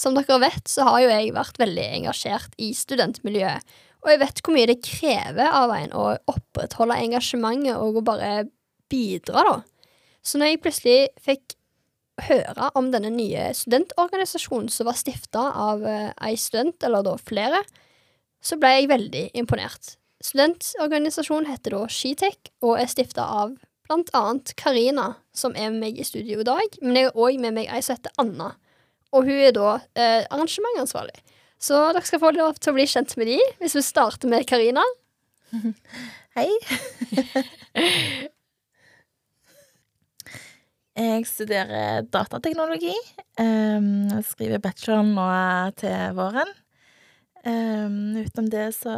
Som dere vet, så har jo jeg vært veldig engasjert i studentmiljøet. Og jeg vet hvor mye det krever av en å opprettholde engasjementet og å bare bidra, da. Så når jeg plutselig fikk høre om denne nye studentorganisasjonen som var stifta av eh, ei student, eller da flere, så ble jeg veldig imponert. Studentorganisasjonen heter da Skitech og er stifta av blant annet Karina, som er med meg i studio i dag, men jeg har òg med meg ei som heter Anna, og hun er da eh, arrangementansvarlig. Så dere skal få lov til å bli kjent med de, hvis vi starter med Karina. Hei. jeg studerer datateknologi. Um, jeg skriver bachelor nå til våren. Um, utenom det så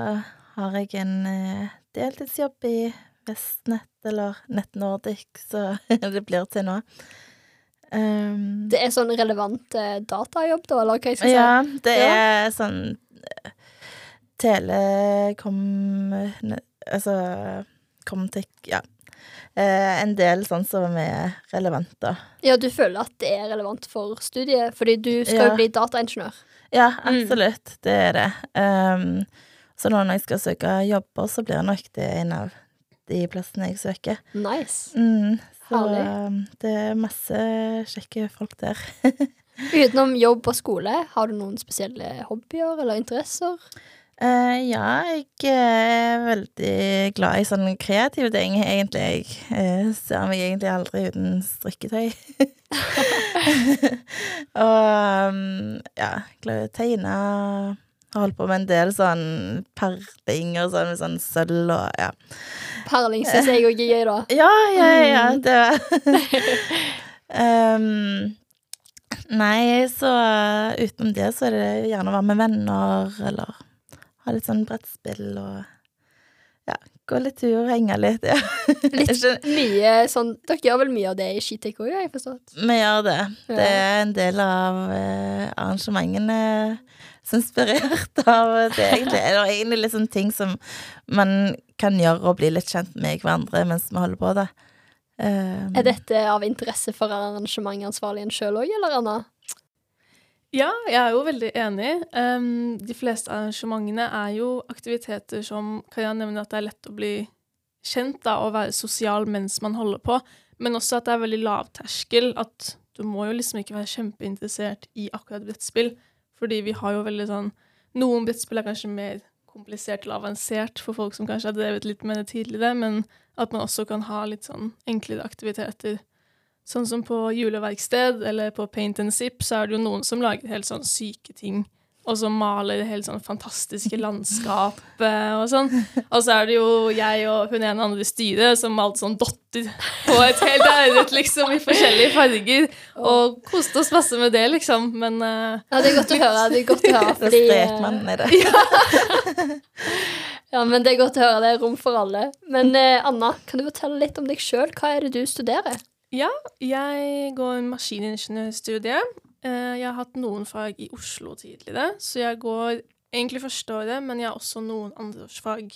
har jeg en uh, deltidsjobb i Vestnett, eller Nett Nordic, så det blir til nå. Um, Det er sånn relevant eh, datajobb, da, eller hva jeg skal si? ja, det Ja. er sånn eh, Telekom Altså Comtech, ja. Eh, en del sånn som er relevant, da. Ja, du føler at det er relevant for studiet, fordi du skal Ja. jo bli dataingeniør. Ja, Mm. absolutt. Det er det. Um, så nå når jeg skal søke jobber, så blir nok det en av de plassene jeg søker. Nice. Mm, så Herlig. um, det er masse kjekke folk der. Utenom jobb og skole, har du noen spesielle hobbyer eller interesser? Uh, ja, jeg er veldig glad i sånne kreative ting, egentlig. Jeg eh, ser meg egentlig aldri uten strikketøy. og um, ja, glad i å tegne. Har holdt på med en del sånn perling og sånn med sånn sølv og ja. Perling syns jeg òg er gøy, da. Ja, ja, ja, Det det um, Nei, så utenom det så er det gjerne å være med venner, eller ha litt sånn brettspill og ja, gå litt tur, henge litt, ja. Litt mye sånn Dere gjør vel mye av det i Skitek òg, har jeg forstått? Vi gjør det. Det er en del av eh, arrangementene er inspirert av det, egentlig. Eller egentlig litt sånn ting som man kan gjøre og bli litt kjent med hverandre mens vi holder på, da. Um, Er dette av interesse for arrangementansvarligen sjøl òg, eller Anna? Ja, jeg er jo veldig enig. Um, de fleste arrangementene er jo aktiviteter som kan jeg nevne at det er lett å bli kjent da, og være sosial mens man holder på, men også at det er veldig lavterskel. At du må jo liksom ikke være kjempeinteressert i akkurat brettspill, fordi vi har jo veldig sånn Noen brettspill er kanskje mer komplisert eller avansert for folk som kanskje har drevet litt med det tidligere, men at man også kan ha litt sånn enklere aktiviteter. Sånn som på juleverksted eller på Paint and Zip, så er det jo noen som lager helt sånn syke ting. Og så maler det helt sånn fantastiske landskap eh, og sånn. Og så er det jo jeg og hun ene andre i styret som malte sånn dotter på et helt lerret, liksom, i forskjellige farger. Og koste oss masse med det, liksom. Men uh, Ja, det er godt å høre. Det er godt å høre fordi eh, man i det. Ja, men det er godt å høre. Det er rom for alle. Men uh, Anna, kan du fortelle litt om deg sjøl? Hva er det du studerer? ja, jeg går maskiningeniørstudiet. Eh, jeg har hatt noen fag i Oslo tidligere, så jeg går egentlig førsteåret, men jeg har også noen andreårsfag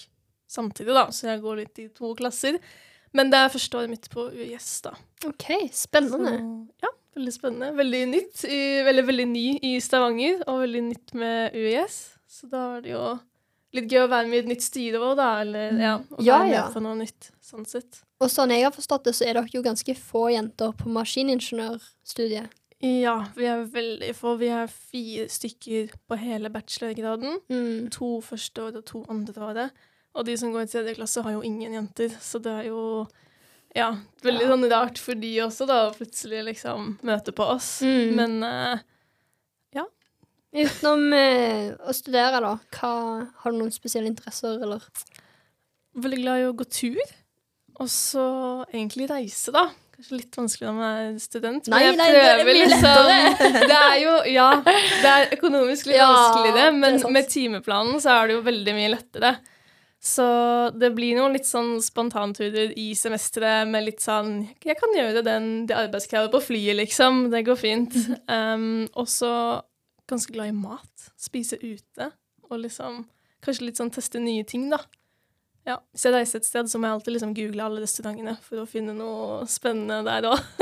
samtidig, da, så jeg går litt i to klasser. Men det er førsteåret mitt på UiS, da. OK, spennende. Så, ja, veldig spennende. Veldig nytt. I, veldig, veldig ny i Stavanger, og veldig nytt med UiS. Så da er det jo litt gøy å være med i et nytt styre òg, da. Eller ja, å Ja, være med ja. på noe nytt, sånn sett. Og sånn jeg har forstått det, så er dere jo ganske få jenter på maskiningeniørstudiet. Ja, vi er veldig få. Vi er fire stykker på hele bachelorgraden. Mm. To første året og to andre året. Og de som går i tredje klasse, har jo ingen jenter, så det er jo ja, veldig Ja. sånn rart for de også, da, å plutselig liksom møte på oss. Mm. Men eh, Utenom uh, å studere, da, hva, har du noen spesielle interesser, eller? veldig glad i å gå tur. Og så egentlig reise, da. Kanskje litt vanskelig når man er student. Nei, men jeg nei, det er prøver mye liksom Det er jo Ja, det er økonomisk litt Ja, vanskelig, det men det med timeplanen så er det jo veldig mye lettere. Så det blir noen litt sånn spontanturer i semesteret med litt sånn Jeg kan gjøre den, det arbeidskravet på flyet, liksom. Det går fint. Um, og så ganske glad i mat. Spise ute. Og liksom kanskje litt sånn teste nye ting, da. Ja, Hvis jeg reiser et sted, så må jeg alltid liksom google alle restaurantene for å finne noe spennende der òg.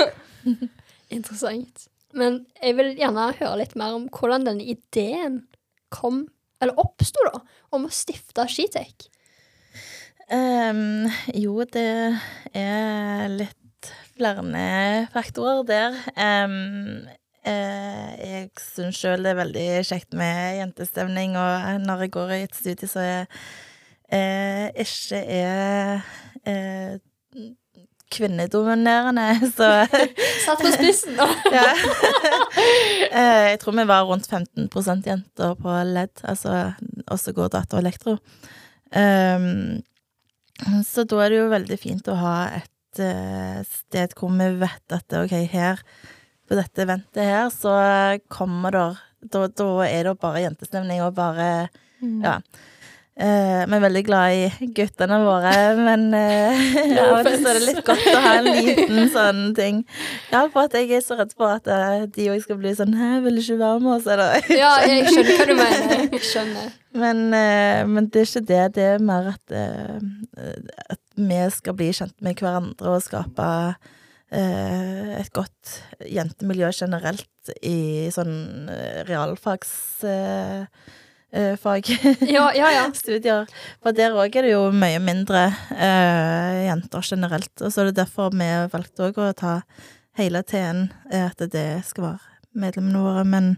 Interessant. Men jeg vil gjerne høre litt mer om hvordan denne ideen kom, eller oppsto, da, om å stifte Skitek. Um, jo, det er litt flere faktorer der. Um, eh, jeg syns sjøl det er veldig kjekt med jentestemning, og når jeg går i et studie så er eh, ikke er eh, kvinnedominerende, så Satt på spissen, da. ja. Eh, jeg tror vi var rundt 15% jenter på LED, altså også går data og elektro. Um, så da er det jo veldig fint å ha et uh, sted hvor vi vet at ok, her på dette eventet her, så kommer der da, da er det bare jentestemning og bare Ja. Eh, vi er veldig glad i guttene våre, men uh, ja, av og til er det litt godt å ha en liten sånn ting. Ja, for at jeg er så redd for at uh, de òg skal bli sånn 'Hæ, vil du ikke være med oss?' Eller Ja, jeg skjønner hva du mener. Jeg skjønner. men, uh, men det er ikke det. Det er mer at, at vi skal bli kjent med hverandre og skape et godt jentemiljø generelt i sånn realfags... Eh, eh, fag. Ja, ja, ja. Studier. For der òg er det jo mye mindre eh, jenter generelt. Og så er det derfor vi valgte òg å ta hele TN, eh, at det skal være medlemmene våre. Men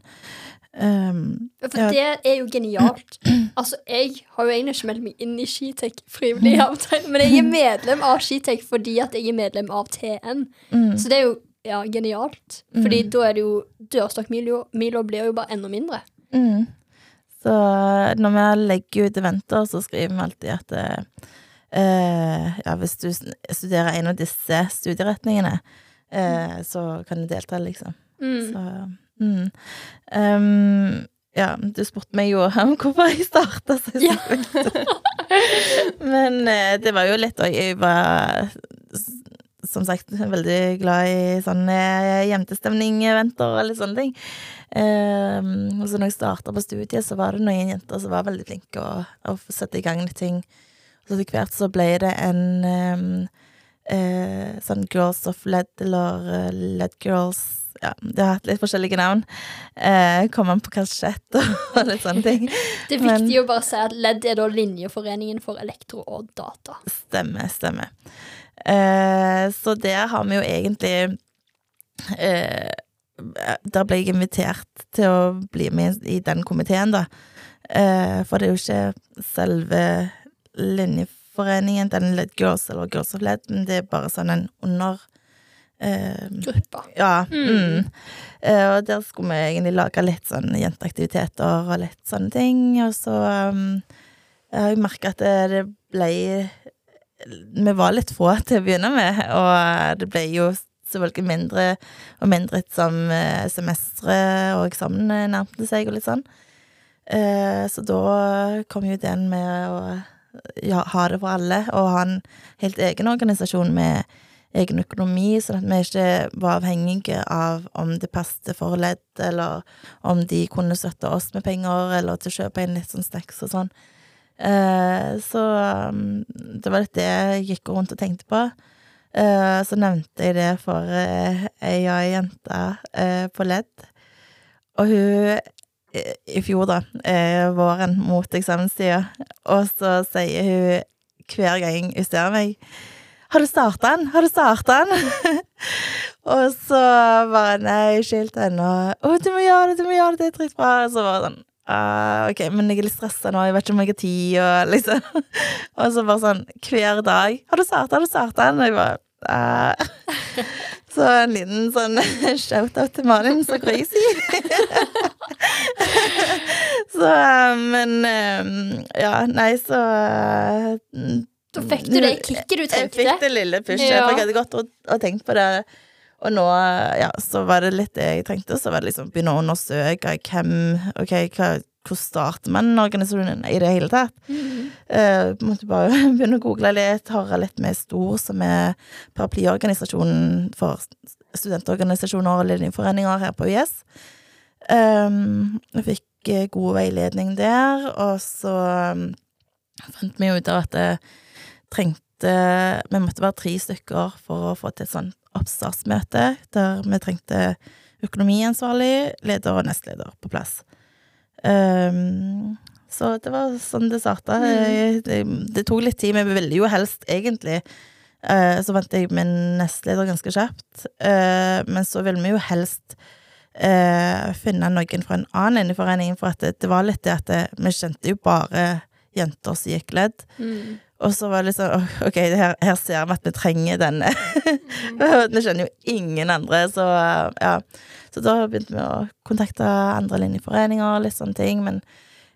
Um, For Ja. det er jo genialt. Altså, jeg har jo egentlig ikke meldt meg inn i Skitec frivillig avtale, men jeg er medlem av Skitec fordi at jeg er medlem av TN. mm, Så det er jo ja, genialt. Fordi da er det jo Dørstokkmila blir jo bare enda mindre. mm. Så når vi legger ut eventer, så skriver vi alltid at eh, ja, hvis du studerer en av disse studieretningene, eh, så kan du delta, liksom. Mm. Så mm. Um, Ja, du spurte meg jo om hvorfor jeg starta, så jeg Ja. Men eh, det var jo litt òg Jeg var som sagt veldig glad i sånne jentestemning-eventer og litt sånne ting. Ehm, og så når jeg starta på studiet, så var det noen jenter som var veldig flinke å, å sette i gang ting. Og så etter hvert så ble det en ehm, eh, sånn Girls of LED, eller eh, LED Girls Ja, det har hatt litt forskjellige navn. Eh, kom an på kassett og, litt sånne ting. Det er Men- viktig å bare si at LED er da Linjeforeningen for elektro og data. Stemmer, stemmer. Eh, så der har vi jo egentlig eh, Der ble jeg invitert til å bli med i den komiteen, da. Eh, for det er jo ikke selve linjeforeningen, den Girls eller Girls of LED, men det er bare sånn en under eh, Gruppa. ja. Mm. Mm. Eh, og der skulle vi egentlig lage litt sånn jenteaktiviteter og litt sånne ting. Og så um, jeg har jeg merka at det, det ble Vi var litt få til å begynne med, og det ble jo selvfølgelig mindre og mindre som eh, semesteret og eksamen nærmte seg og litt sånn. Eh, så da kom jo ideen med å ja, ha det for alle, og ha en helt egen organisasjon med egen økonomi, sånn at vi ikke var avhengige av om det passet for ledd, eller om de kunne støtte oss med penger, eller til å kjøpe inn litt sånn snacks og sånn. Eh, så um, det var litt det jeg gikk rundt og tenkte på. Eh, så nevnte jeg det for uh, ei jente eh, på ledd, og hun i fjor, da, våren mot eksamenstida, og så sier hun hver gang hun ser meg har du starta den? Har du starta den? og så bare Nei, ikke helt ennå. Å, du må gjøre det, du må gjøre det, det er dritbra. Og så bare sånn «Ah, OK, men jeg er litt stressa nå, jeg vet ikke om jeg har tid, og liksom Og så bare sånn hver dag. Har du starta, har du starta? Og jeg bare. Så en liten sånn shout-out til Malin, så crazy. så eh, Men eh, Ja, nei, så eh, Da fikk du det kicket du jeg fikk det lille pushet, Ja. for jeg hadde gått og, og tenkt på det. Og nå, ja, så var det litt det jeg trengte, så var det liksom begynne å undersøke hvem Ok, hva, hvor starter man en organisasjon i det hele tatt? Mhm. Uh, måtte bare begynne å google litt, høre litt med STOR, som er paraplyorganisasjonen for studentorganisasjoner og linjeforeninger her på UiS. Um, jeg fikk eh, god veiledning der, og så um, fant vi ut av at det trengte Vi måtte være tre stykker for å få til et sånt oppstartsmøte, der vi trengte økonomiansvarlig, leder og nestleder på plass. Um, så det var sånn det starta. Mm. Det, det tok litt tid, men vi ville jo helst egentlig uh, Så vant jeg min nestleder ganske kjapt, Uh, men så ville vi jo helst uh, finne noen fra en annen linjeforening, for at det, det var litt det at det, vi kjente jo bare jenter som gikk ledd. Mm. Og så var det litt sånn OK, her, her ser vi at vi trenger denne. vi kjenner jo ingen andre, så ja. Så da begynte vi å kontakte andre linjeforeninger og litt sånne ting, men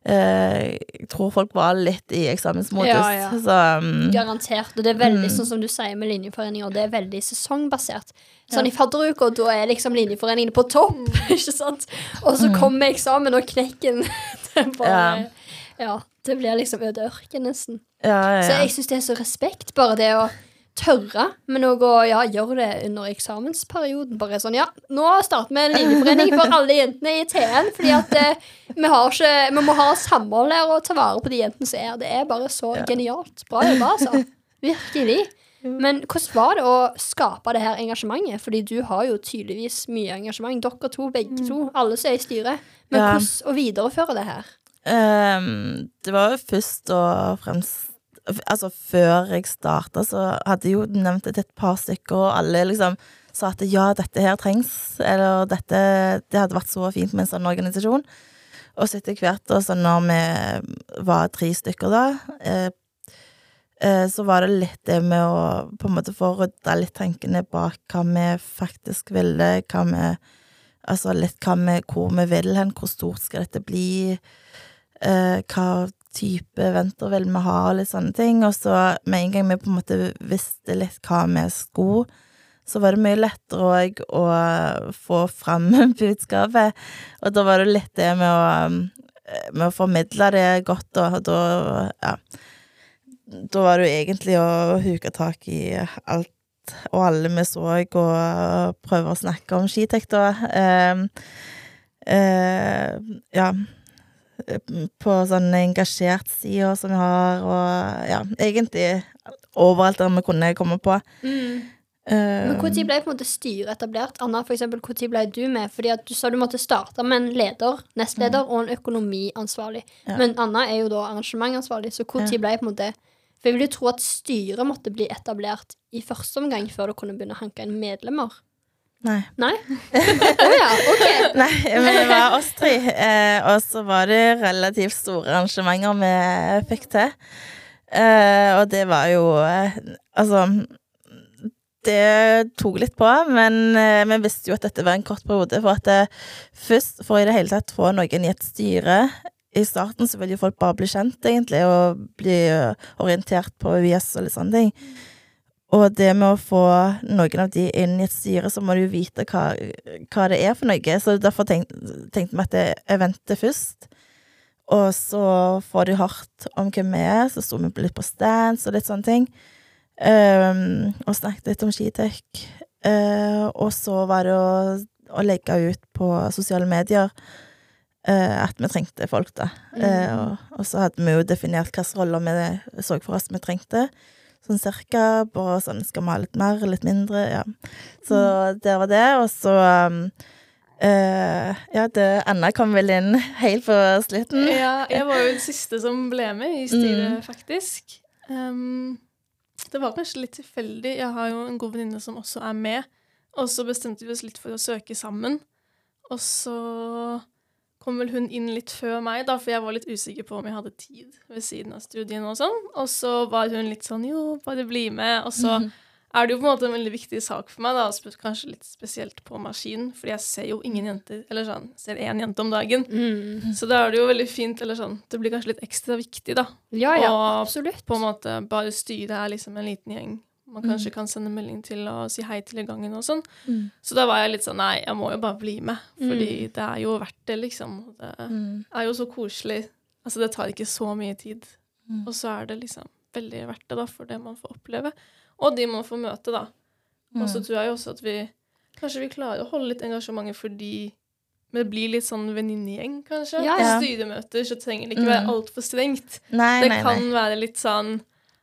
eh, jeg tror folk var litt i eksamensmodus, Ja, ja. så um, Garantert. Og det er veldig Mm. sånn som du sier med linjeforeninger, det er veldig sesongbasert. Sånn i fadderuka, da er liksom linjeforeningene på topp, ikke sant? Og så kommer eksamen og knekken. det bare Ja. Ja. Det blir liksom øde ørken, nesten. Så jeg syns det er så respekt, bare det å tørre, men òg å ja, gjøre det under eksamensperioden. Bare sånn, ja, nå starter vi en linjeforening for alle jentene i TN, fordi at eh, vi, har ikke, vi må ha samhold her og ta vare på de jentene som er. Det er bare så Ja. genialt. Bra jobba, altså. Virkelig. Men hvordan var det å skape det her engasjementet? Fordi du har jo tydeligvis mye engasjement. Dere to, begge to, alle som er i styret. Men hvordan å videreføre det her? Um, det var jo først og fremst Altså, før jeg starta, så hadde jeg jo nevnt et par stykker, og alle liksom sa at ja, dette her trengs, eller dette Det hadde vært så fint med en sånn organisasjon. Og så etter hvert, da, så når vi var tre stykker da, eh, eh, så var det litt det med å på en måte få rydda litt tankene bak hva vi faktisk ville, hva vi Altså litt hva vi, hvor vi vil hen, hvor stort skal dette bli, eh, hva type eventer vil vi ha, og litt sånne ting. Og så med en gang vi på en måte visste litt hva vi skulle, så var det mye lettere òg å få fram budskapet. Og da var det litt det med å, med å formidle det godt. Og da, ja Da var det jo egentlig å huke tak i alt og alle vi så, og prøve å snakke om skitek, da. Eh, ja på sånne engasjert sider som vi har, og ja, egentlig overalt der vi kunne komme på. Men Eh, Når ble på en måte styret etablert? Anna, for eksempel, når ble du med? Fordi at Du sa du måtte starte med en leder, nestleder og en økonomiansvarlig. Ja. Men Anna er jo da arrangementansvarlig, så når Ja. ble på en måte For jeg vil jo tro at styret måtte bli etablert i første omgang før du kunne begynne å hanke inn medlemmer. Nei. Nei? oh, ja, ok. Nei, men det var oss tre. Eh, og så var det relativt store arrangementer vi fikk til. Eh, og det var jo eh, Altså Det tok litt på, men eh, vi visste jo at dette var en kort periode. For at det, først, for i det hele tatt få noen i et styre I starten så vil jo folk bare bli kjent, egentlig, og bli eh, orientert på UiS og litt sånne ting. Og det med å få noen av de inn i et styre, så må du jo vite hva, hva det er for noe. Så derfor tenk, tenkte vi at det venter eventet først. Og så får de hørt om hvem vi er, så sto vi litt på stands og litt sånne ting. Um, og snakket litt om skitek. Uh, og så var det å, å legge ut på sosiale medier uh, at vi trengte folk, da. Eh, og, og så hadde vi jo definert hvilke roller vi så for oss vi trengte. Sånn cirka. på sånn skal vi ha litt mer, litt mindre, ja. Så det var det. Og så um, Uh, Ja, det, Anna kom vel inn helt på slutten. Ja, jeg var jo den siste som ble med i styret, faktisk. Um, det var kanskje litt tilfeldig. Jeg har jo en god venninne som også er med. Og så bestemte vi oss litt for å søke sammen. Og så kom vel hun inn litt før meg, da, for jeg var litt usikker på om jeg hadde tid ved siden av studiene og sånn. Og så var hun litt sånn jo, bare bli med. Og så er det jo på en måte en veldig viktig sak for meg, da, kanskje litt spesielt på maskin, fordi jeg ser jo ingen jenter, eller sånn, ser én jente om dagen. Mm. Så da er det jo veldig fint, eller sånn, det blir kanskje litt ekstra viktig, da. Ja, ja, Og absolutt. På en måte bare styret er liksom en liten gjeng man Mm. kanskje kan sende melding til og si hei til i gangen og sånn. Mm. Så da var jeg litt sånn nei, jeg må jo bare bli med, fordi det er jo verdt det, liksom. Det Mm. er jo så koselig. Altså, det tar ikke så mye tid. Mm. Og så er det liksom veldig verdt det, da, for det man får oppleve. Og de man får møte, da. Og så Mm. tror jeg jo også at vi kanskje vi klarer å holde litt engasjementet fordi det blir litt sånn venninnegjeng, kanskje. Ja, På ja. styremøter så trenger det ikke være Mm. altfor strengt. Nei, Det nei, kan nei. være litt sånn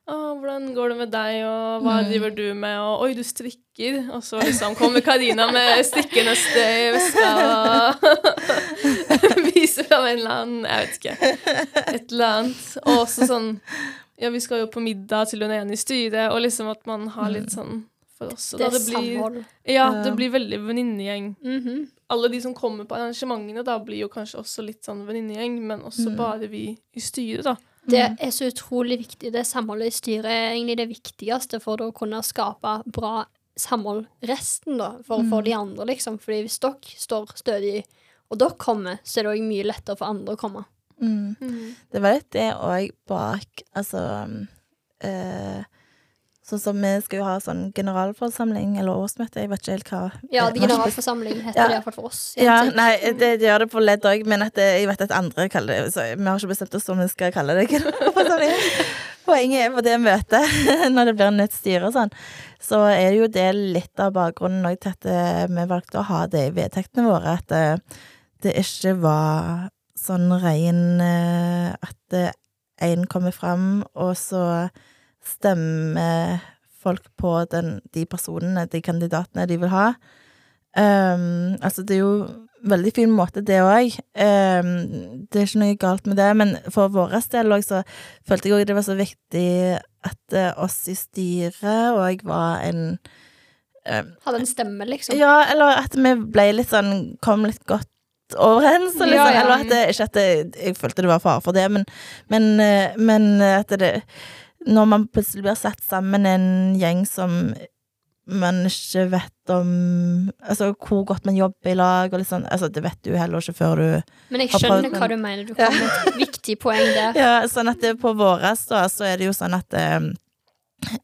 Å, hvordan går det med deg, og hva Mm. driver du med, og oi, du strikker. Og så liksom kommer Karina med strikkenøste i veska og viser fram en eller annen Jeg vet ikke. Et eller annet. Og også sånn Ja, vi skal jo på middag til hun ene i styret, og liksom at man har litt sånn for oss. Og Det da det blir, samhold. ja, det blir veldig venninnegjeng. Mhm. Alle de som kommer på arrangementene, da blir jo kanskje også litt sånn venninnegjeng, men også Mm. bare vi i styret, da. Det er så utrolig viktig. Det samholdet i styret er egentlig det viktigste for å kunne skape bra samhold resten, da, for, for de andre, liksom. Fordi hvis dere står stødig, og dere kommer, så er det òg mye lettere for andre å komme. Mm. Det var litt det òg bak Altså eh, Sånn som vi skal jo ha sånn generalforsamling eller årsmøte, jeg vet ikke helt hva Ja, det generalforsamling heter Ja. det iallfall for oss. Ja, nei, det, det gjør det på ledd òg, men at det, jeg vet at andre kaller det så Vi har ikke bestemt oss om vi skal kalle det generalforsamling. Poenget er på det møtet, når det blir nytt styre og sånn, så er det jo det litt av bakgrunnen òg til at eh, vi valgte å ha det i vedtektene våre, at eh, det ikke var sånn rein eh, at én kommer fram, og så stemmer folk på den, de personene, de kandidatene de vil ha. Um, altså, det er jo veldig fin måte, det òg. Um, det er ikke noe galt med det, men for vår del òg, så følte jeg òg det var så viktig at uh, oss i styret òg var en um, Hadde en stemme, liksom. Ja, eller at vi ble litt sånn Kom litt godt overens, liksom, Ja, ja. eller at det, ikke at det, jeg følte det var fare for det, men, men, eh, men at det Når man plutselig blir satt sammen en gjeng som man ikke vet om Altså hvor godt man jobber i lag, og litt sånn Altså, det vet du heller ikke før du Men jeg skjønner hva du mener. Du kom med et viktig poeng der. Ja, sånn at det, på våres da, så er det jo sånn at eh,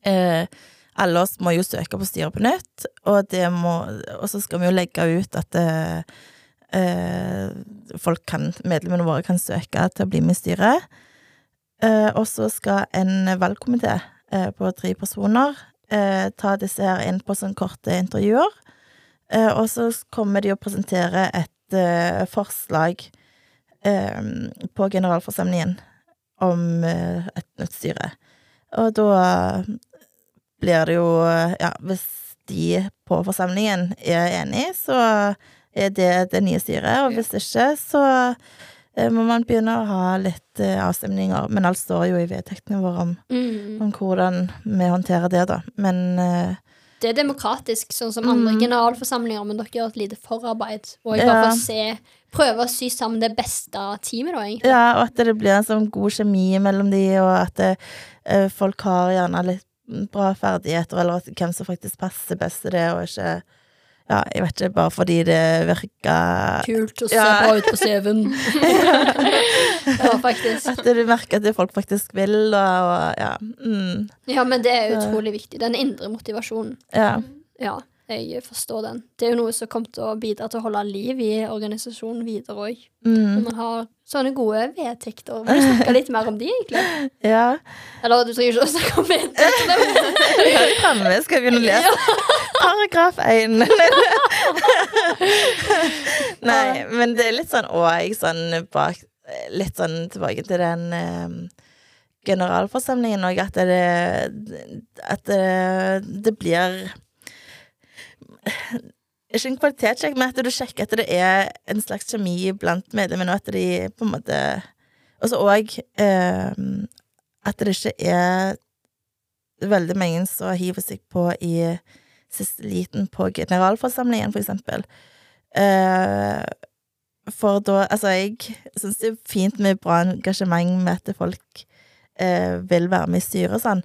eh, alle oss må jo søke på styret på nytt, og det må Og så skal vi jo legge ut at eh, eh, folk kan, medlemmene våre kan søke til å bli med i styret. Eh, og så skal en valgkomité eh, på tre personer eh, ta disse her inn på sånn korte intervjuer. Eh, og så kommer de å presentere et forslag på generalforsamlingen om et nytt styre. Og da blir det jo Ja, hvis de på forsamlingen er enig, så er det det nye styret, og hvis ikke, så må man begynne å ha litt eh, avstemninger. Men alt står jo i vedtektene våre om, Mm. om hvordan vi håndterer det, da. Men eh, Det er demokratisk, sånn som andre Mm. generalforsamlinger, men dere gjør et lite forarbeid. Og jeg Ja. bare får se Prøve å sy sammen det beste teamet, da, egentlig. Ja, og at det blir en sånn god kjemi mellom de, og at det, eh, folk har gjerne litt bra ferdigheter, eller hvem som faktisk passer best til det, og ikke Ja, jeg vet ikke, bare fordi det virker Kult å se Ja. bra ut på CV-en. ja, faktisk. At du merker at det folk faktisk vil, og, og ja. Mm, Ja, men det er utrolig viktig. Den indre motivasjonen. ja. Ja, jeg forstår den. Det er jo noe som kommer til å bidra til å holde liv i organisasjonen videre òg. Når Mm, man har sånne gode vedtekter. Vil du snakke litt mer om de, egentlig? ja. Eller du trenger ikke å snakke om vedtektene. Her framme skal vi begynne å lese. Paragraf 1. Nei, men det er litt sånn òg sånn bak Litt sånn tilbake til den um, generalforsamlingen òg, at det At det, det blir Ikke en kvalitetssjekk, men at du sjekker at det er en slags kjemi blant medlemmene, og at de på en måte Og så òg eh, at det ikke er veldig mange som hiver seg på i siste liten på generalforsamlingen, for eksempel. Eh, for da Altså, jeg syns det er fint med bra engasjement med at folk eh, vil være med i styret og sånn,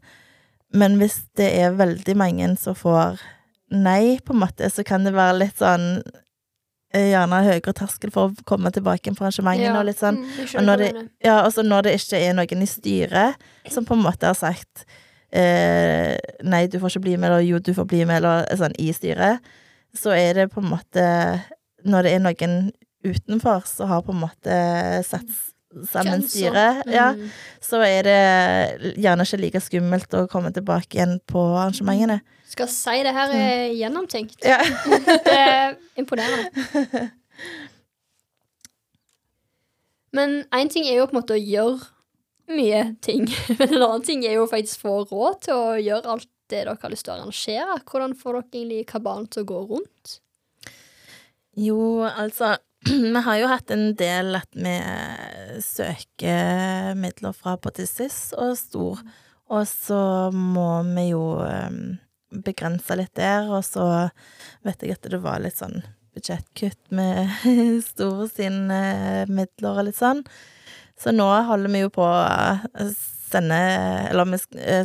men hvis det er veldig mange som får nei, på en måte, så kan det være litt sånn eh, Gjerne høyere terskel for å komme tilbake på arrangementene Ja. og litt sånn. Jeg Og når det, ja, og når det ikke er noen i styret som på en måte har sagt eh, nei, du får ikke bli med, eller jo, du får bli med, eller sånn i styret, så er det på en måte Når det er noen utenfor så har på en måte satt sammen styret, ja, Mm. så er det gjerne ikke like skummelt å komme tilbake igjen på arrangementene. Skal si det her er gjennomtenkt. Ja. Det er imponerende. Men én ting er jo på en måte å gjøre mye ting. Men en annen ting er jo faktisk få råd til å gjøre alt det dere har lyst til å arrangere. Hvordan får dere egentlig kabalen til å gå rundt? Jo, altså Vi har jo hatt en del at vi søker midler fra både SIS og Stor, og så må vi jo um, begrense litt der, og så vet jeg at det var litt sånn budsjettkutt med Stor sine midler og litt sånn. Så nå holder vi jo på å sende Eller vi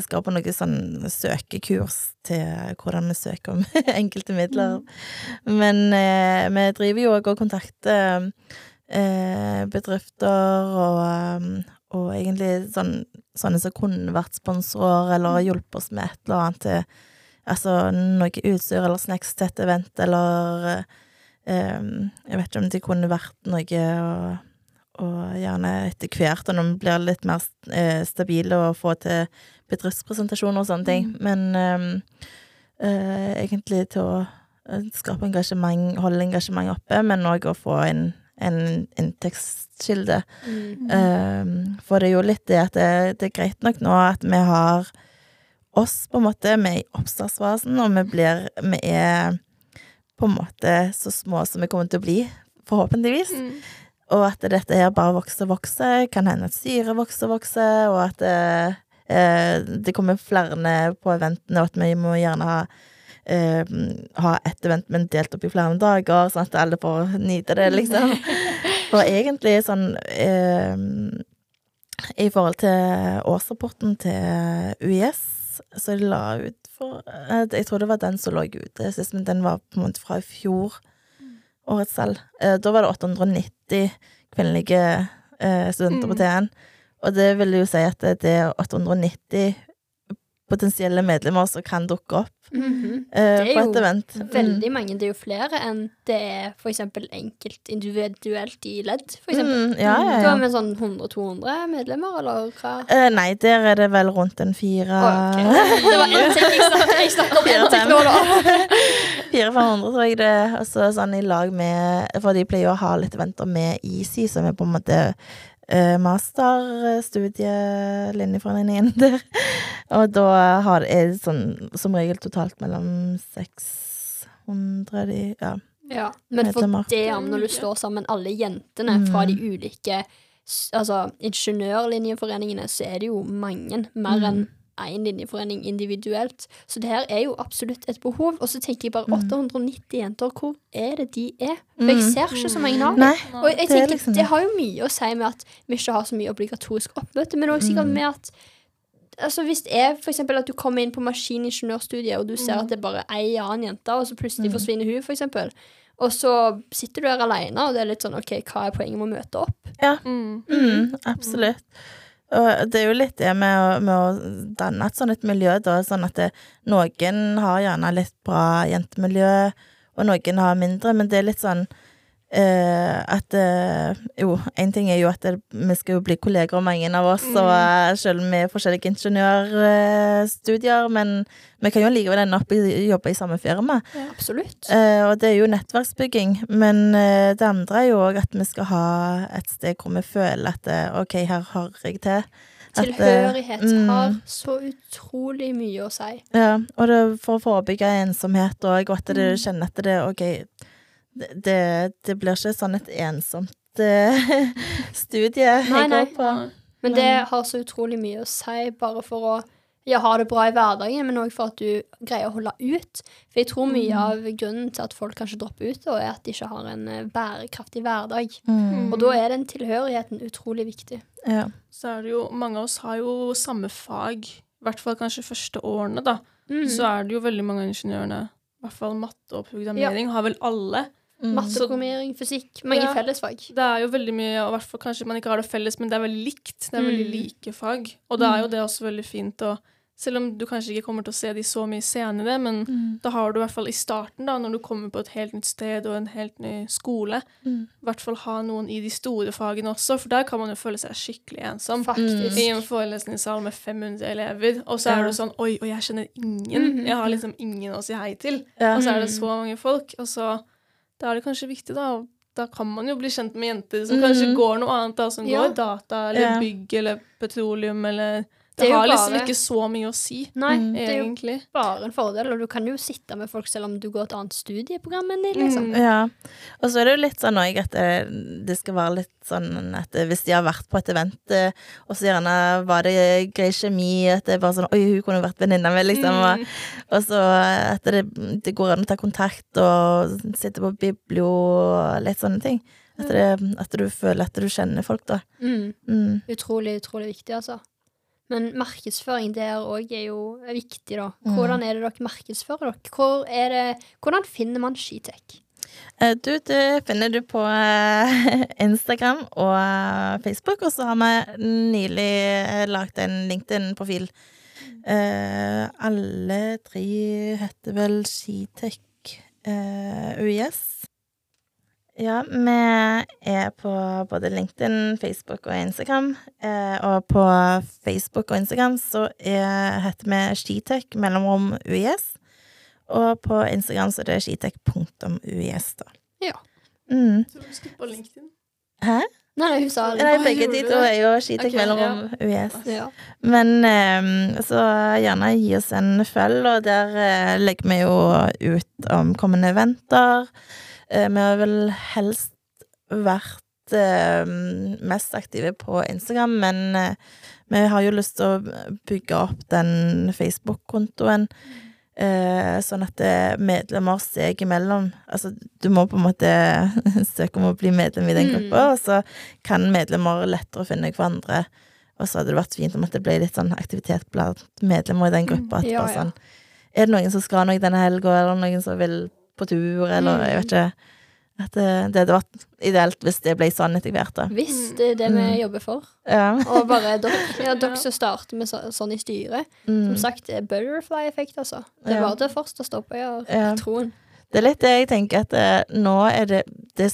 skal på noe sånn søkekurs til hvordan vi søker om enkelte midler. Men eh, vi driver jo òg og kontakter eh, bedrifter og, og egentlig sånn, sånne som kunne vært sponsorer eller hjulpet oss med et eller annet til Altså noe utstyr eller snacks til et event, eller eh, Jeg vet ikke om det kunne vært noe og, og gjerne etter hvert, og når man blir litt mer eh, stabile og får til bedriftspresentasjoner og sånne ting. Men eh, egentlig til å skape engasjement, holde engasjement oppe, men òg å få inn en inntektskilde. Mm. Um, for det er jo litt det at det, det er greit nok nå at vi har oss, på en måte. Vi er i oppstartsfasen, og vi blir Vi er på en måte så små som vi kommer til å bli, forhåpentligvis. Mm. Og at dette her bare vokser og vokser. Kan hende at syret vokser og vokser, og at det, eh, det kommer flere på eventene, og at vi må gjerne ha eh, ha ett event, men delt opp i flere dager, sånn at alle får nyte det, liksom. For egentlig sånn eh, I forhold til årsrapporten til UiS, så la ut for eh, Jeg tror det var den som lå ute sist, men den var på en måte fra i fjor. Årets selv. Eh, da var det 890 kvinnelige studenter studenter på Mm. TN. Og det vil jo si at det er 890 potensielle medlemmer som kan dukke opp Mhm. eh, Det er på jo et event. Veldig mange. Det er jo flere enn det er for eksempel enkelt individuelt i ledd, for eksempel. Mm, ja, ja, Du har ja. med sånn 100-200 medlemmer, eller hva? Uh, nei, der er det vel rundt en fire Å, ok. Det var en ting jeg snakket, om en ting nå, da. 400-500, tror jeg det. Og så sånn i lag med For de pleier å ha litt eventer med Easy, som er på en måte uh, masterstudielinjeforeningen der. Og da har det er sånn som regel totalt mellom 600 de, Ja. Ja, men for det om når du står sammen alle jentene fra de ulike altså, ingeniørlinjeforeningene, så er det jo mange, mer enn én linjeforening individuelt. Så det her er jo absolutt et behov. Og så tenker jeg bare 890 jenter, hvor er det de er? For jeg ser ikke så mange navn. Nei, Og jeg det er tenker, liksom det har jo mye å si med at vi ikke har så mye obligatorisk oppmøte, men òg sikkert med at Altså Hvis det er for eksempel at du kommer inn på maskiningeniørstudiet, og du ser at det er bare ei annen jente, og så plutselig forsvinner hun, for eksempel, og så sitter du her alene, og det er litt sånn OK, hva er poenget med å møte opp? Ja. Mm. Mm, absolutt. Og det er jo litt det med å, med å danne et sånt et miljø, da, sånn at det, noen har gjerne litt bra jentemiljø, og noen har mindre, men det er litt sånn at eh, Jo, én ting er jo at det, vi skal jo bli kolleger, mange av oss, og eh, selv om vi er forskjellige ingeniørstudier, men vi kan jo likevel ende opp i jobbe i samme firma. Absolutt. Eh, og det er jo nettverksbygging, men eh, det andre er jo òg at vi skal ha et sted hvor vi føler at eh, OK, her hører jeg til. At, eh, Tilhørighet mm. har så utrolig mye å si. Ja, og det er for å forebygge ensomhet òg, og at du Mm. kjenner at det OK, det, det, blir ikke sånn et ensomt uh, studie Nei, jeg nei. går på. Men det har så utrolig mye å si, bare for å ja, ha det bra i hverdagen, men òg for at du greier å holde ut. For jeg tror mye av grunnen til at folk kanskje dropper ut, er at de ikke har en eh, bærekraftig hverdag. Mm. Og da er den tilhørigheten utrolig viktig. Ja. Så er det jo Mange av oss har jo samme fag, i hvert fall kanskje første årene, da. Mm. Så er det jo veldig mange av ingeniørene, i hvert fall matte og programmering, har vel alle. Mm. Matte, fysikk. Mange Ja. fellesfag. Det er jo veldig mye, og hvert kanskje man ikke har det felles, men det er veldig likt. Det er veldig Mm. like fag. Og da er jo det også veldig fint å Selv om du kanskje ikke kommer til å se de så mye senere, men Mm. da har du i hvert fall i starten, da, når du kommer på et helt nytt sted og en helt ny skole, Mm. i hvert fall ha noen i de store fagene også, for der kan man jo føle seg skikkelig ensom. Faktisk. I en forelesningssal med 500 elever, og så er Ja. du sånn Oi, og jeg kjenner ingen. Mhm. Jeg har liksom ingen å si hei til. Ja. Og så er det så mange folk. Og så da er det kanskje viktig da da kan man jo bli kjent med jenter som kanskje Mm. går noe annet, da, som Ja. går data eller bygg eller petroleum eller Det Det, har bare... har liksom ikke så mye å si, Nei, Mm. det er jo bare en fordel, og du kan jo sitte med folk selv om du går et annet studieprogram enn de, liksom. Mm. Ja. Og så er det jo litt sånn òg at det, det skal være litt sånn at hvis de har vært på et event, eh, og så gjerne var det grei kjemi, at det er bare sånn Oi, hun kunne vært venninna mi, liksom. Mm. og så at det, det går an å ta kontakt og sitte på biblo og litt sånne ting. At, det, at du føler at du kjenner folk, da. Mm. Mm. Utrolig, utrolig viktig, altså. Men markedsføring der òg er jo viktig, da. Mm. Hvordan er det dere markedsfører dere? Hvor det, hvordan finner man Skitech? Eh, Du, det finner du på eh, Instagram og eh, Facebook, og så har vi nylig lagd en LinkedIn-profil. Alle tre heter vel Skitech UiS. Ja, vi er på både LinkedIn, Facebook og Instagram. Eh, og på Facebook og Instagram så er, heter vi Skitech mellomrom UiS. Og på Instagram så er det skitech.uis, da. Ja. Mm. Så du skipper LinkedIn. Hæ? Nei, nei, hun sa Nei, begge de to er jo skitech okay, mellomrom UiS. Ja. Men eh, så gjerne gi oss en følg, og der eh, legger vi jo ut om kommende eventer. Eh, vi har vel helst vært eh, mest aktive på Instagram, men eh, vi har jo lyst til å bygge opp den Facebook-kontoen. Eh, sånn at medlemmer seg imellom Altså, du må på en måte søke om å bli medlem i den Mm. gruppa, og så kan medlemmer lettere finne hverandre. Og så hadde det vært fint om at det ble litt sånn aktivitet blant medlemmer i den gruppa. At Ja, bare sånn Er det noen som skal noe denne helga, eller noen som vil på tur, eller Mm. jeg vet ikke. At det, det hadde vært ideelt hvis det ble sånn etter hvert. Hvis det er det vi Mm. jobber for. Ja. Og bare dere, ja, dere Ja. som starter med så, sånn i styret. Mm. Som sagt, det er butterfly-effekt, altså. Det var Ja. første å stoppe ja. Ja. Troen. Det er litt det jeg tenker at eh, nå er det, det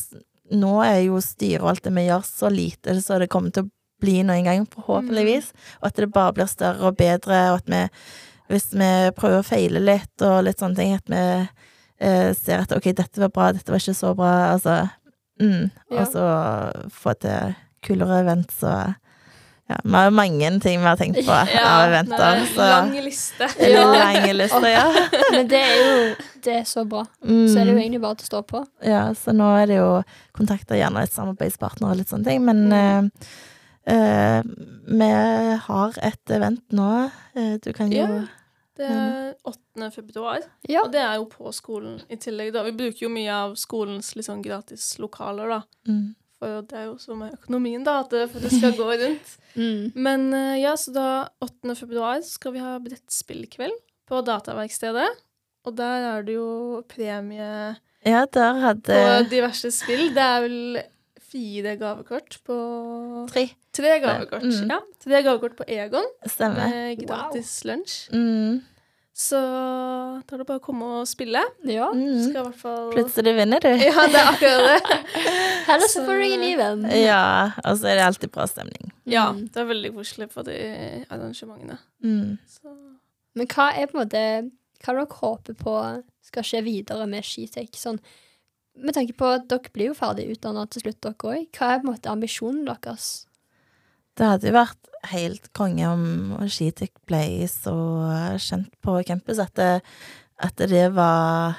Nå er jo styret og alt det vi gjør, så lite så det kommer til å bli noen en gang, forhåpentligvis. Og at det bare blir større og bedre, og at vi Hvis vi prøver å feile litt og litt sånne ting, at vi eh, ser at OK, dette var bra, dette var ikke så bra, altså mm, Ja. Og så få til kulere events og Ja, vi har jo mange ting vi har tenkt på av eventer, så lang liste. Ja. lange liste, ja. Men det er jo det er så bra. Mm. Så er det jo egentlig bare til å stå på. Ja, så nå er det jo kontakter gjerne et samarbeidspartner og litt sånne ting, men Mm. eh, eh, vi har et event nå. Eh, du kan jo Ja. Det er 8. februar, Ja. og det er jo på skolen i tillegg. da. Vi bruker jo mye av skolens liksom, gratis lokaler, da. mm. For det er jo så med økonomien, da, at det, det skal gå rundt. Mm. Men eh, ja, så da 8. februar skal vi ha brettspillkveld på Dataverkstedet. Og der er det jo premie Ja, der på diverse spill. Det er vel fire gavekort på tre. Tre gavekort. Mm. Ja, tre gavekort på Egon Stemmer. med gratis lunsj. Mm. Så da er det bare å komme og spille. ja. Mm. Skal i hvert fall Plutselig vinner du. Ja, det er akkurat det. Så- får du ingen ny venn. Ja, og så er det alltid bra stemning. Ja, Mm. det er veldig koselig på de arrangementene. Mm. Så Men hva er på en måte Hva dere håper på skal skje videre med Skitek? Sånn, med tanke på at dere blir jo ferdig utdanna til slutt, dere òg. Hva er på en måte ambisjonen deres? Det hadde jo vært helt konge om Skitek ble så kjent på campus at det, at det var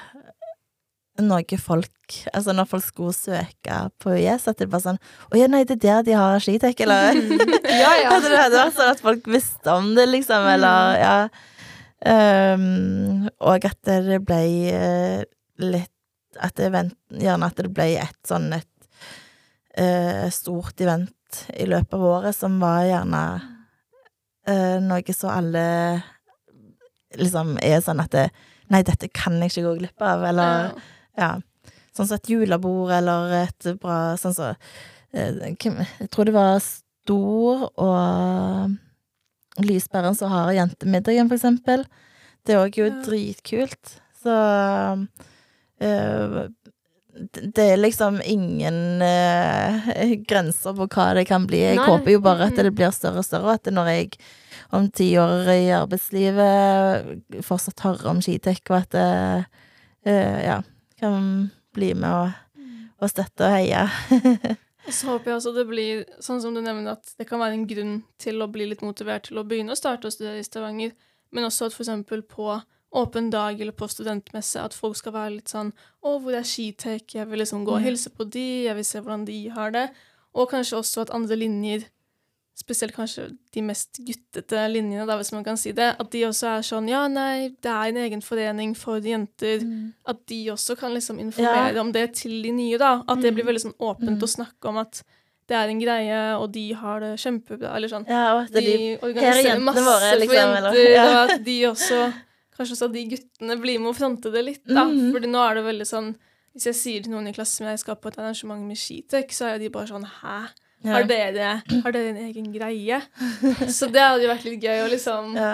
noe folk Altså når folk skulle søke på UiS, at det bare sånn Å ja, nei, det er der de har skitek, eller Ja, ja. At det hadde vært sånn at folk visste om det, liksom, eller ja. Um, og at det ble eh, litt At det event, gjerne at det ble et sånn et uh, stort event i løpet av året som var gjerne uh, noe så alle liksom er sånn at det, Nei, dette kan jeg ikke gå glipp av, eller ja. ja. Sånn som et julebord eller et bra Sånn som eh, Jeg tror det var Stor og Lysbæren som har jentemiddagen, for eksempel. Det er òg jo Ja. dritkult. Så det det er liksom ingen eh, grenser på hva det kan bli. Jeg Nei. håper jo bare at det blir større og større, og at når jeg om ti år i arbeidslivet fortsatt hører om skitek, og at det eh, ja, kan bli med og, å støtte og heie. Og så håper jeg også det blir sånn som du nevner, at det kan være en grunn til å bli litt motivert til å begynne å starte å studere i Stavanger, men også at eksempel på åpen dag eller på studentmesse at folk skal være litt sånn 'Å, hvor er Skitek?' Jeg vil liksom gå og hilse på de, jeg vil se hvordan de har det. Og kanskje også at andre linjer, spesielt kanskje de mest guttete linjene, da, hvis man kan si det, at de også er sånn 'Ja, nei, det er en egen forening for jenter'. At de også kan liksom informere Ja. om det til de nye, da. At det blir Mm. veldig sånn åpent Mm. å snakke om at det er en greie, og de har det kjempebra, eller sånn. Ja, og De de organiserer masse våre, liksom, for jenter, eller- ja. og at de også Kanskje også de guttene blir med å fronte det litt, da. Mm. Fordi nå er det veldig sånn Hvis jeg sier til noen i klassen min jeg skal på et arrangement med Skitek, så er jo de bare sånn Hæ? ja. Har dere, har dere en egen greie? Så det hadde jo vært litt gøy å liksom ja.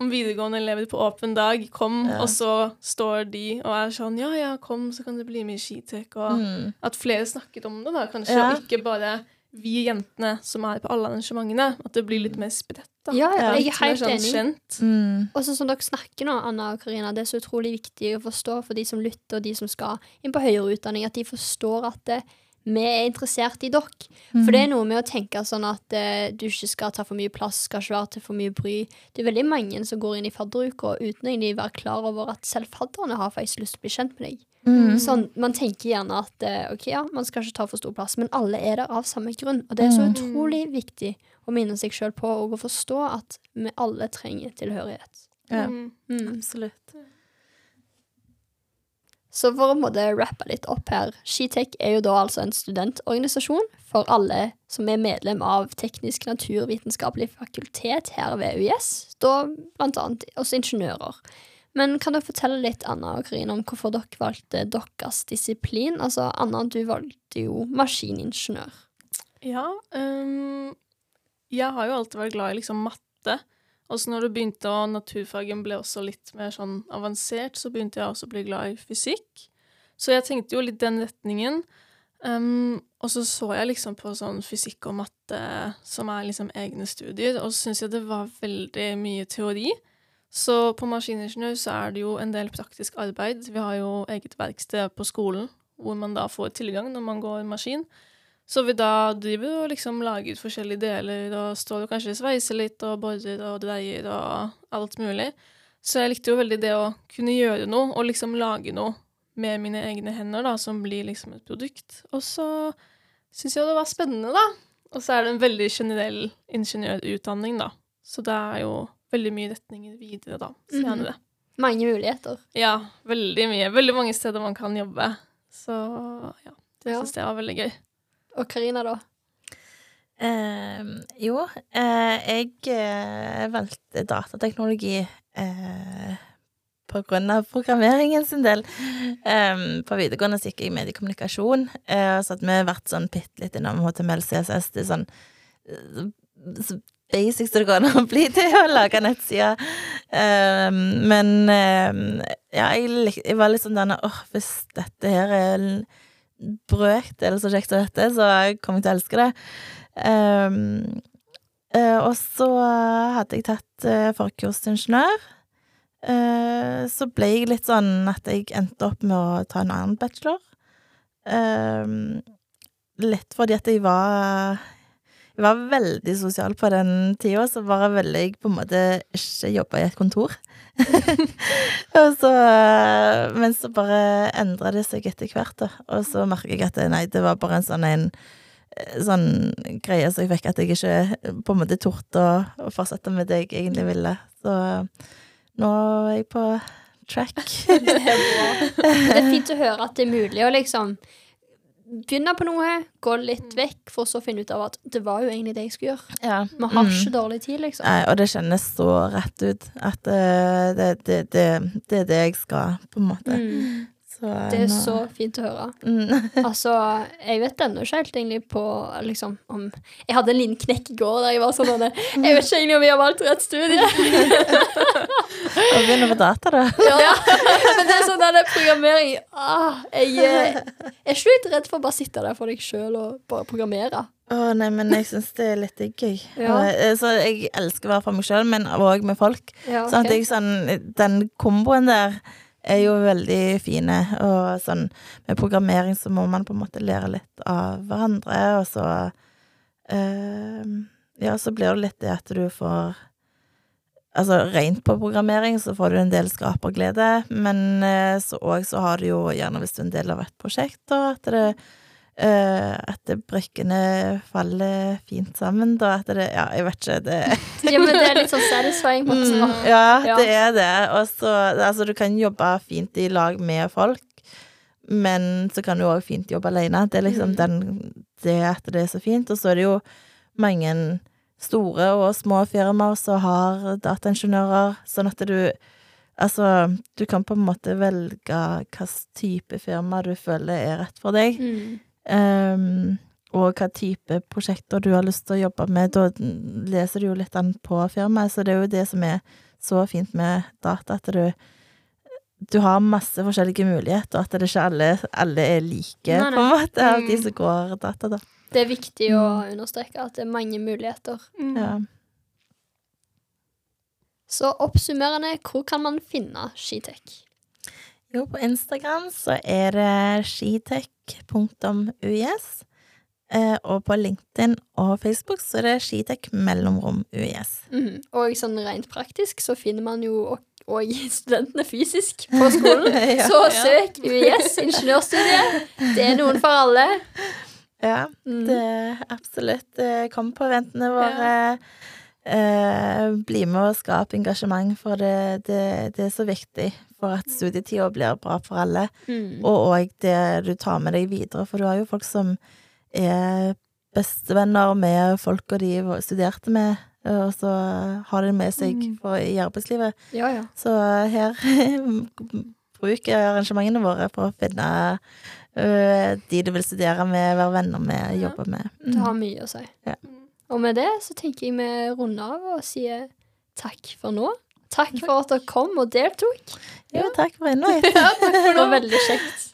Om videregående elever på åpen dag kom, Ja. og så står de og er sånn Ja, ja, kom, så kan du bli med i Skitek, og Mm. at flere snakket om det, da, kanskje, og ikke bare vi jentene som er på alle arrangementene. At det blir litt mer spredt, da. Ja, Ja, jeg er helt sånn enig. Mm. Og sånn som dere snakker nå, Anna og Karina, det er så utrolig viktig å forstå for de som lytter, og de som skal inn på høyere utdanning, at de forstår at det, vi er interessert i dere. For det er noe med å tenke sånn at eh, du ikke skal ta for mye plass, skal ikke være til for mye bry. Det er veldig mange som går inn i fadderuka uten egentlig være klar over at selv fadderne har faktisk lyst til å bli kjent med deg. Mm. Sånn, man tenker gjerne at eh, ok, ja, man skal ikke ta for stor plass, men alle er der av samme grunn. Og det er så Mm. utrolig viktig å minne seg sjøl på og å forstå at vi alle trenger tilhørighet. Ja. Mm. Mm. Absolutt. Så for å måtte rappe litt opp her, Skitek er jo da altså en studentorganisasjon for alle som er medlem av Teknisk naturvitenskapelig fakultet her ved UiS, da blant annet oss ingeniører. Men kan dere fortelle litt, Anna og Karina, om hvorfor dere valgte deres disiplin? Altså, Anna, du valgte jo maskiningeniør. Ja. um, jeg har jo alltid vært glad i liksom matte. Og så når det begynte og naturfagen ble også litt mer sånn avansert, så begynte jeg også å bli glad i fysikk. Så jeg tenkte jo litt den retningen. Um, og så så jeg liksom på sånn fysikk og matte som er liksom egne studier, og så syns jeg det var veldig mye teori. Så på maskiningeniør så er det jo en del praktisk arbeid. Vi har jo eget verksted på skolen hvor man da får tilgang når man går maskin. Så vi da driver og liksom lager forskjellige deler og står og kanskje sveiser litt og borer og dreier og alt mulig. Så jeg likte jo veldig det å kunne gjøre noe og liksom lage noe med mine egne hender, da, som blir liksom et produkt. Og så syns jeg det var spennende, da. Og så er det en veldig generell ingeniørutdanning, da. Så det er jo veldig mye retninger videre, da, senere. Mange muligheter. Ja, veldig mye. Veldig mange steder man kan jobbe. Så ja, det syns jeg var veldig gøy. Og Karina, da? Eh, jo, eh, jeg eh, valgte datateknologi eh, på grunn av programmeringen sin del. Eh, på videregående så gikk jeg mediekommunikasjon, eh, så hadde vi vært sånn bitte litt innom HTML, CSS. Det sånn eh, så basic som det går an å bli til å lage nettsider. Eh, men eh, ja, jeg, jeg var litt sånn denne åh, hvis dette her er brøkdel så kjekt som dette, så jeg kommer til å elske det. Um, uh, og så hadde jeg tatt uh, forkurs til ingeniør. Eh, så ble jeg litt sånn at jeg endte opp med å ta en annen bachelor. Um, litt fordi at jeg var Jeg var veldig sosial på den tida, så var jeg veldig på en måte ikke jobba i et kontor. og så, eh, men så bare endra det seg etter hvert, da. Og så merker jeg at det, nei, det var bare en sånn en eh, sånn greie som jeg fikk at jeg ikke eh, på en måte torde å, å fortsette med det jeg egentlig ville. Så nå er jeg på track. Det er bra. Det er fint å høre at det er mulig å liksom begynne på noe, gå litt vekk, for så å finne ut av at det var jo egentlig det jeg skulle gjøre. ja. Vi har Mm. ikke dårlig tid, liksom. Nei, og det kjennes så rett ut at uh, det, det, det, det er det jeg skal, på en måte. Mm. Så, Det er nå- så fint å høre. mm. Altså, jeg vet ennå ikke helt egentlig på liksom om Jeg hadde en liten knekk i går der jeg var sånn Jeg vet ikke egentlig om jeg har valgt rett studie. Og begynne på data, da. Ja, men det er sånn der programmering ah, jeg, eh, jeg er ikke litt redd for å bare sitte der for deg sjøl og bare programmere. Å nei, men jeg syns det er litt digg, jeg. Ja. Eh, Så jeg elsker å være for meg sjøl, men òg med folk. Ja, Sånn at jeg sånn Den komboen der er jo veldig fine. Og sånn med programmering så må man på en måte lære litt av hverandre, og så eh, Ja, så blir det litt det at du får Altså rent på programmering så får du en del skaperglede, men eh, så òg så har du jo gjerne hvis du er en del av et prosjekt, da, at det at det brikkene faller fint sammen, da. At det Ja, jeg vet ikke, det Ja, men det er litt sånn satisfying. på en måte. Mm, ja, Ja. det er det. Og så Altså, du kan jobbe fint i lag med folk, men så kan du òg fint jobbe alene. Det er liksom Mm. den Det at det er så fint. Og så er det jo mange store og små firmaer som har dataingeniører, sånn at du Altså, du kan på en måte velge hvilken type firma du føler er rett for deg. Mm. Um, og hva type prosjekter du har lyst til å jobbe med. Da leser du jo litt an på firmaet, så det er jo det som er så fint med data, at du du har masse forskjellige muligheter, og at det ikke alle, alle er like, Nei, nei. på en måte, av de Mm. som går data, da. Det er viktig å understreke at det er mange muligheter. Mm. Ja. Så oppsummerende, hvor kan man finne Skitech? Jo, på Instagram så er det skitech.uis. Eh, og på LinkedIn og Facebook så er det skitech mellomrom UiS. Mm. Og sånn rent praktisk så finner man jo òg studentene fysisk på skolen. Ja. Så søk UiS ingeniørstudiet. Det er noen for alle. Ja, Mm. det er absolutt. Eh, Kom på ventene våre. Eh, bli med og skape engasjement, for det, det, det er så viktig for at studietida blir bra for alle. Mm. Og òg det du tar med deg videre, for du har jo folk som er bestevenner med folka de studerte med, og så har de med seg Mm. for, i arbeidslivet. Ja, ja. Så her bruker arrangementene våre for å finne ø, de du vil studere med, være venner med, jobbe med. Det Mm. har mye å si. Ja. Og med det så tenker jeg vi runder av og sier takk for nå. Takk for at dere kom og deltok. Jo, takk for invitet. Det var veldig kjekt.